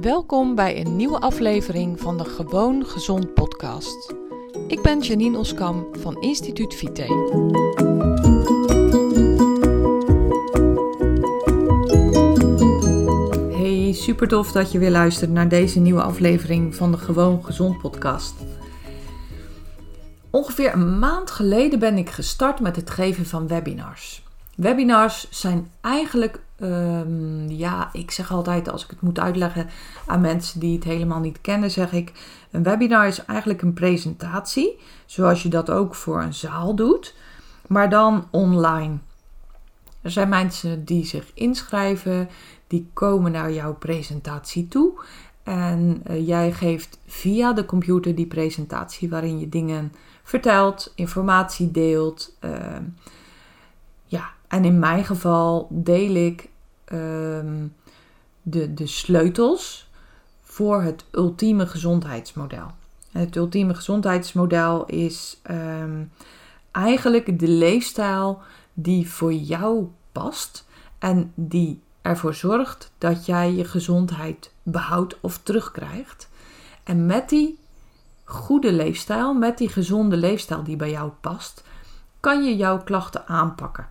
Welkom bij een nieuwe aflevering van de Gewoon Gezond podcast. Ik ben Janine Oskam van Instituut Vite. Hey, super tof dat je weer luistert naar deze nieuwe aflevering van de Gewoon Gezond podcast. Ongeveer een maand geleden ben ik gestart met het geven van webinars. Webinars zijn eigenlijk, ehm, ja, ik zeg altijd als ik het moet uitleggen aan mensen die het helemaal niet kennen, zeg ik: een webinar is eigenlijk een presentatie, zoals je dat ook voor een zaal doet, maar dan online. Er zijn mensen die zich inschrijven, die komen naar jouw presentatie toe en uh, jij geeft via de computer die presentatie waarin je dingen vertelt, informatie deelt. Uh, ja, en in mijn geval deel ik um, de, de sleutels voor het ultieme gezondheidsmodel. Het ultieme gezondheidsmodel is um, eigenlijk de leefstijl die voor jou past en die ervoor zorgt dat jij je gezondheid behoudt of terugkrijgt. En met die goede leefstijl, met die gezonde leefstijl die bij jou past, kan je jouw klachten aanpakken.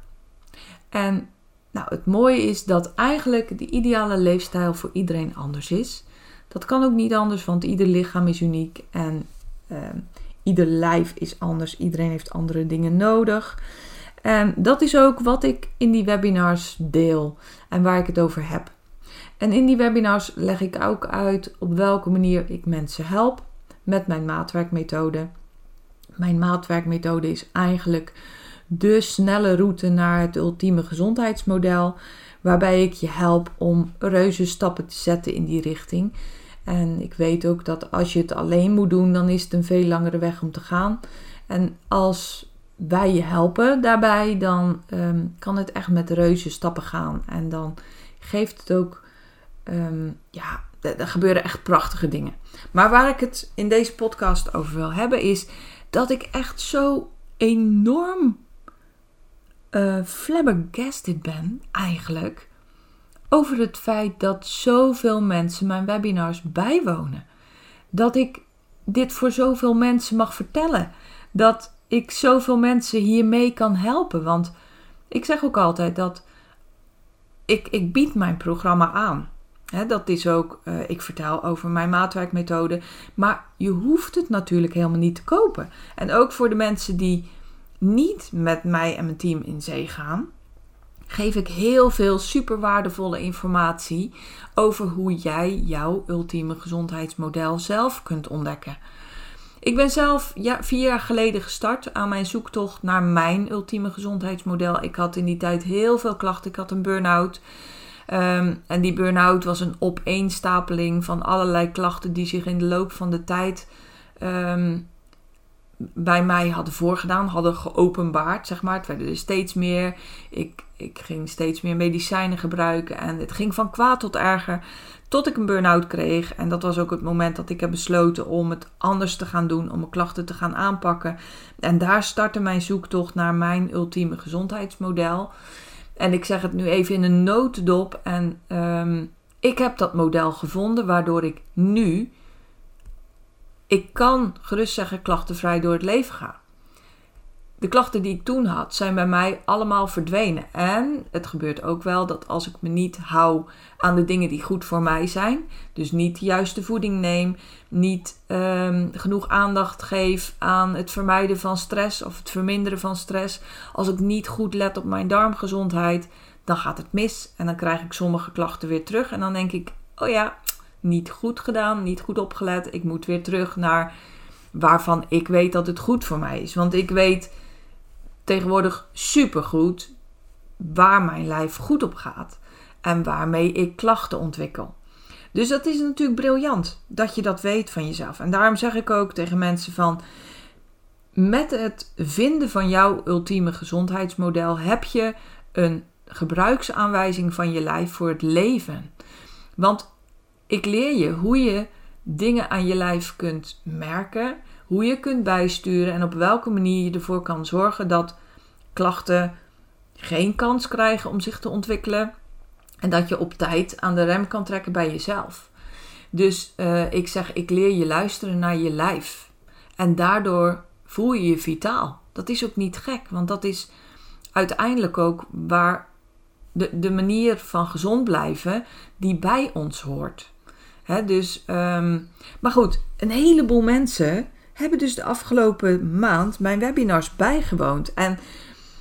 En nou, het mooie is dat eigenlijk de ideale leefstijl voor iedereen anders is. Dat kan ook niet anders, want ieder lichaam is uniek en uh, ieder lijf is anders. Iedereen heeft andere dingen nodig. En dat is ook wat ik in die webinars deel en waar ik het over heb. En in die webinars leg ik ook uit op welke manier ik mensen help met mijn maatwerkmethode. Mijn maatwerkmethode is eigenlijk de snelle route naar het ultieme gezondheidsmodel, waarbij ik je help om reuze stappen te zetten in die richting. En ik weet ook dat als je het alleen moet doen, dan is het een veel langere weg om te gaan. En als wij je helpen daarbij, dan um, kan het echt met reuze stappen gaan. En dan geeft het ook, um, ja, er gebeuren echt prachtige dingen. Maar waar ik het in deze podcast over wil hebben, is dat ik echt zo enorm uh, flabbergasted ben eigenlijk over het feit dat zoveel mensen mijn webinars bijwonen. Dat ik dit voor zoveel mensen mag vertellen. Dat ik zoveel mensen hiermee kan helpen. Want ik zeg ook altijd dat ik, ik bied mijn programma aan. Dat is ook, uh, ik vertel over mijn maatwerkmethode. Maar je hoeft het natuurlijk helemaal niet te kopen. En ook voor de mensen die niet met mij en mijn team in zee gaan, geef ik heel veel super waardevolle informatie over hoe jij jouw ultieme gezondheidsmodel zelf kunt ontdekken. Ik ben zelf ja, vier jaar geleden gestart aan mijn zoektocht naar mijn ultieme gezondheidsmodel. Ik had in die tijd heel veel klachten. Ik had een burn-out. Um, en die burn-out was een opeenstapeling van allerlei klachten die zich in de loop van de tijd um, bij mij hadden voorgedaan, hadden geopenbaard, zeg maar. Het werden er steeds meer. Ik, ik ging steeds meer medicijnen gebruiken en het ging van kwaad tot erger. Tot ik een burn-out kreeg. En dat was ook het moment dat ik heb besloten om het anders te gaan doen, om mijn klachten te gaan aanpakken. En daar startte mijn zoektocht naar mijn ultieme gezondheidsmodel. En ik zeg het nu even in een notendop. En um, ik heb dat model gevonden, waardoor ik nu ik kan gerust zeggen klachtenvrij door het leven gaan. De klachten die ik toen had, zijn bij mij allemaal verdwenen. En het gebeurt ook wel dat als ik me niet hou aan de dingen die goed voor mij zijn, dus niet de juiste voeding neem, niet um, genoeg aandacht geef aan het vermijden van stress of het verminderen van stress, als ik niet goed let op mijn darmgezondheid, dan gaat het mis en dan krijg ik sommige klachten weer terug. En dan denk ik, oh ja, niet goed gedaan, niet goed opgelet. Ik moet weer terug naar waarvan ik weet dat het goed voor mij is. Want ik weet tegenwoordig supergoed waar mijn lijf goed op gaat en waarmee ik klachten ontwikkel. Dus dat is natuurlijk briljant dat je dat weet van jezelf. En daarom zeg ik ook tegen mensen van met het vinden van jouw ultieme gezondheidsmodel heb je een gebruiksaanwijzing van je lijf voor het leven. Want ik leer je hoe je dingen aan je lijf kunt merken, hoe je kunt bijsturen en op welke manier je ervoor kan zorgen dat klachten geen kans krijgen om zich te ontwikkelen en dat je op tijd aan de rem kan trekken bij jezelf. Dus uh, ik zeg, ik leer je luisteren naar je lijf. En daardoor voel je je vitaal. Dat is ook niet gek, want dat is uiteindelijk ook waar de, de manier van gezond blijven die bij ons hoort. Dus, um, maar goed, een heleboel mensen hebben dus de afgelopen maand mijn webinars bijgewoond. En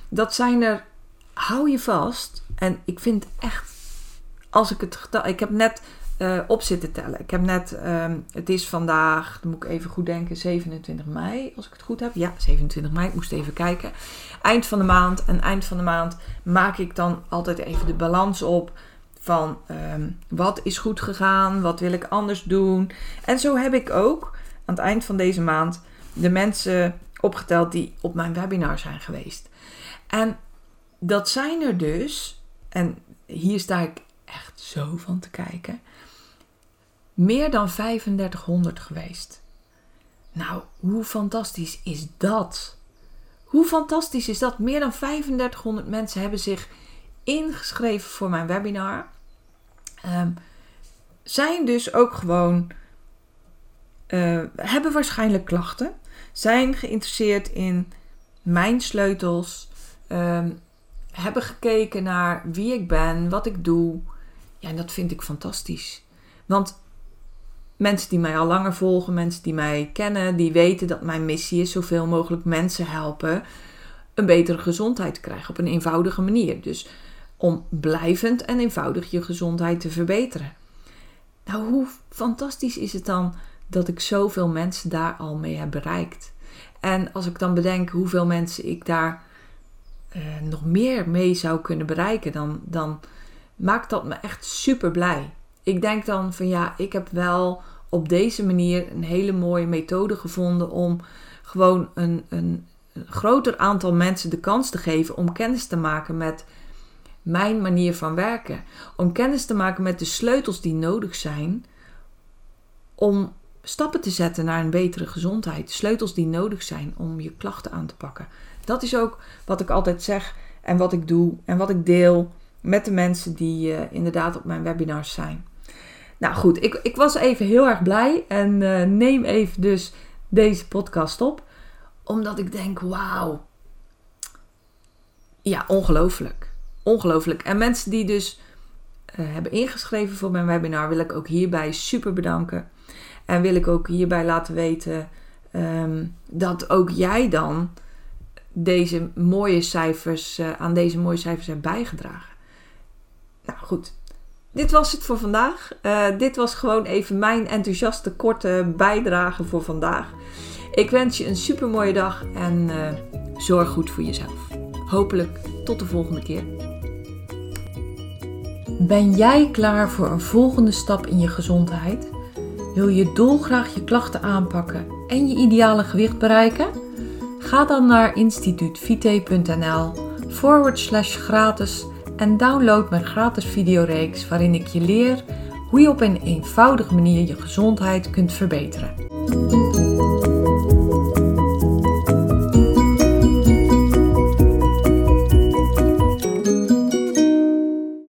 dat zijn er, hou je vast. En ik vind echt, als ik het getal, ik heb net uh, op zitten tellen. Ik heb net, um, het is vandaag, dan moet ik even goed denken, 27 mei, als ik het goed heb. Ja, 27 mei, ik moest even kijken. Eind van de maand. En eind van de maand maak ik dan altijd even de balans op van um, wat is goed gegaan, wat wil ik anders doen. En zo heb ik ook aan het eind van deze maand de mensen opgeteld die op mijn webinar zijn geweest. En dat zijn er dus, en hier sta ik echt zo van te kijken, meer dan 3500 geweest. Nou, hoe fantastisch is dat? Hoe fantastisch is dat? Meer dan 3500 mensen hebben zich ingeschreven voor mijn webinar. Um, zijn dus ook gewoon, uh, hebben waarschijnlijk klachten, zijn geïnteresseerd in mijn sleutels, um, hebben gekeken naar wie ik ben, wat ik doe. Ja, en dat vind ik fantastisch. Want mensen die mij al langer volgen, mensen die mij kennen, die weten dat mijn missie is zoveel mogelijk mensen helpen een betere gezondheid te krijgen op een eenvoudige manier. Dus om blijvend en eenvoudig je gezondheid te verbeteren. Nou, hoe fantastisch is het dan dat ik zoveel mensen daar al mee heb bereikt? En als ik dan bedenk hoeveel mensen ik daar uh, nog meer mee zou kunnen bereiken, dan, dan maakt dat me echt super blij. Ik denk dan van ja, ik heb wel op deze manier een hele mooie methode gevonden om gewoon een, een groter aantal mensen de kans te geven om kennis te maken met mijn manier van werken. Om kennis te maken met de sleutels die nodig zijn om stappen te zetten naar een betere gezondheid. Sleutels die nodig zijn om je klachten aan te pakken. Dat is ook wat ik altijd zeg en wat ik doe en wat ik deel met de mensen die uh, inderdaad op mijn webinars zijn. Nou goed, ik, ik was even heel erg blij en uh, neem even dus deze podcast op. Omdat ik denk, wauw. Ja, ongelooflijk. Ongelooflijk. En mensen die dus uh, hebben ingeschreven voor mijn webinar, wil ik ook hierbij super bedanken. En wil ik ook hierbij laten weten um, dat ook jij dan deze mooie cijfers, uh, aan deze mooie cijfers hebt bijgedragen. Nou goed, dit was het voor vandaag. Uh, dit was gewoon even mijn enthousiaste korte bijdrage voor vandaag. Ik wens je een super mooie dag en zorg goed voor jezelf. Hopelijk tot de volgende keer. Ben jij klaar voor een volgende stap in je gezondheid? Wil je dolgraag je klachten aanpakken en je ideale gewicht bereiken? Ga dan naar instituutvite.nl forward slash gratis en download mijn gratis videoreeks waarin ik je leer hoe je op een eenvoudige manier je gezondheid kunt verbeteren.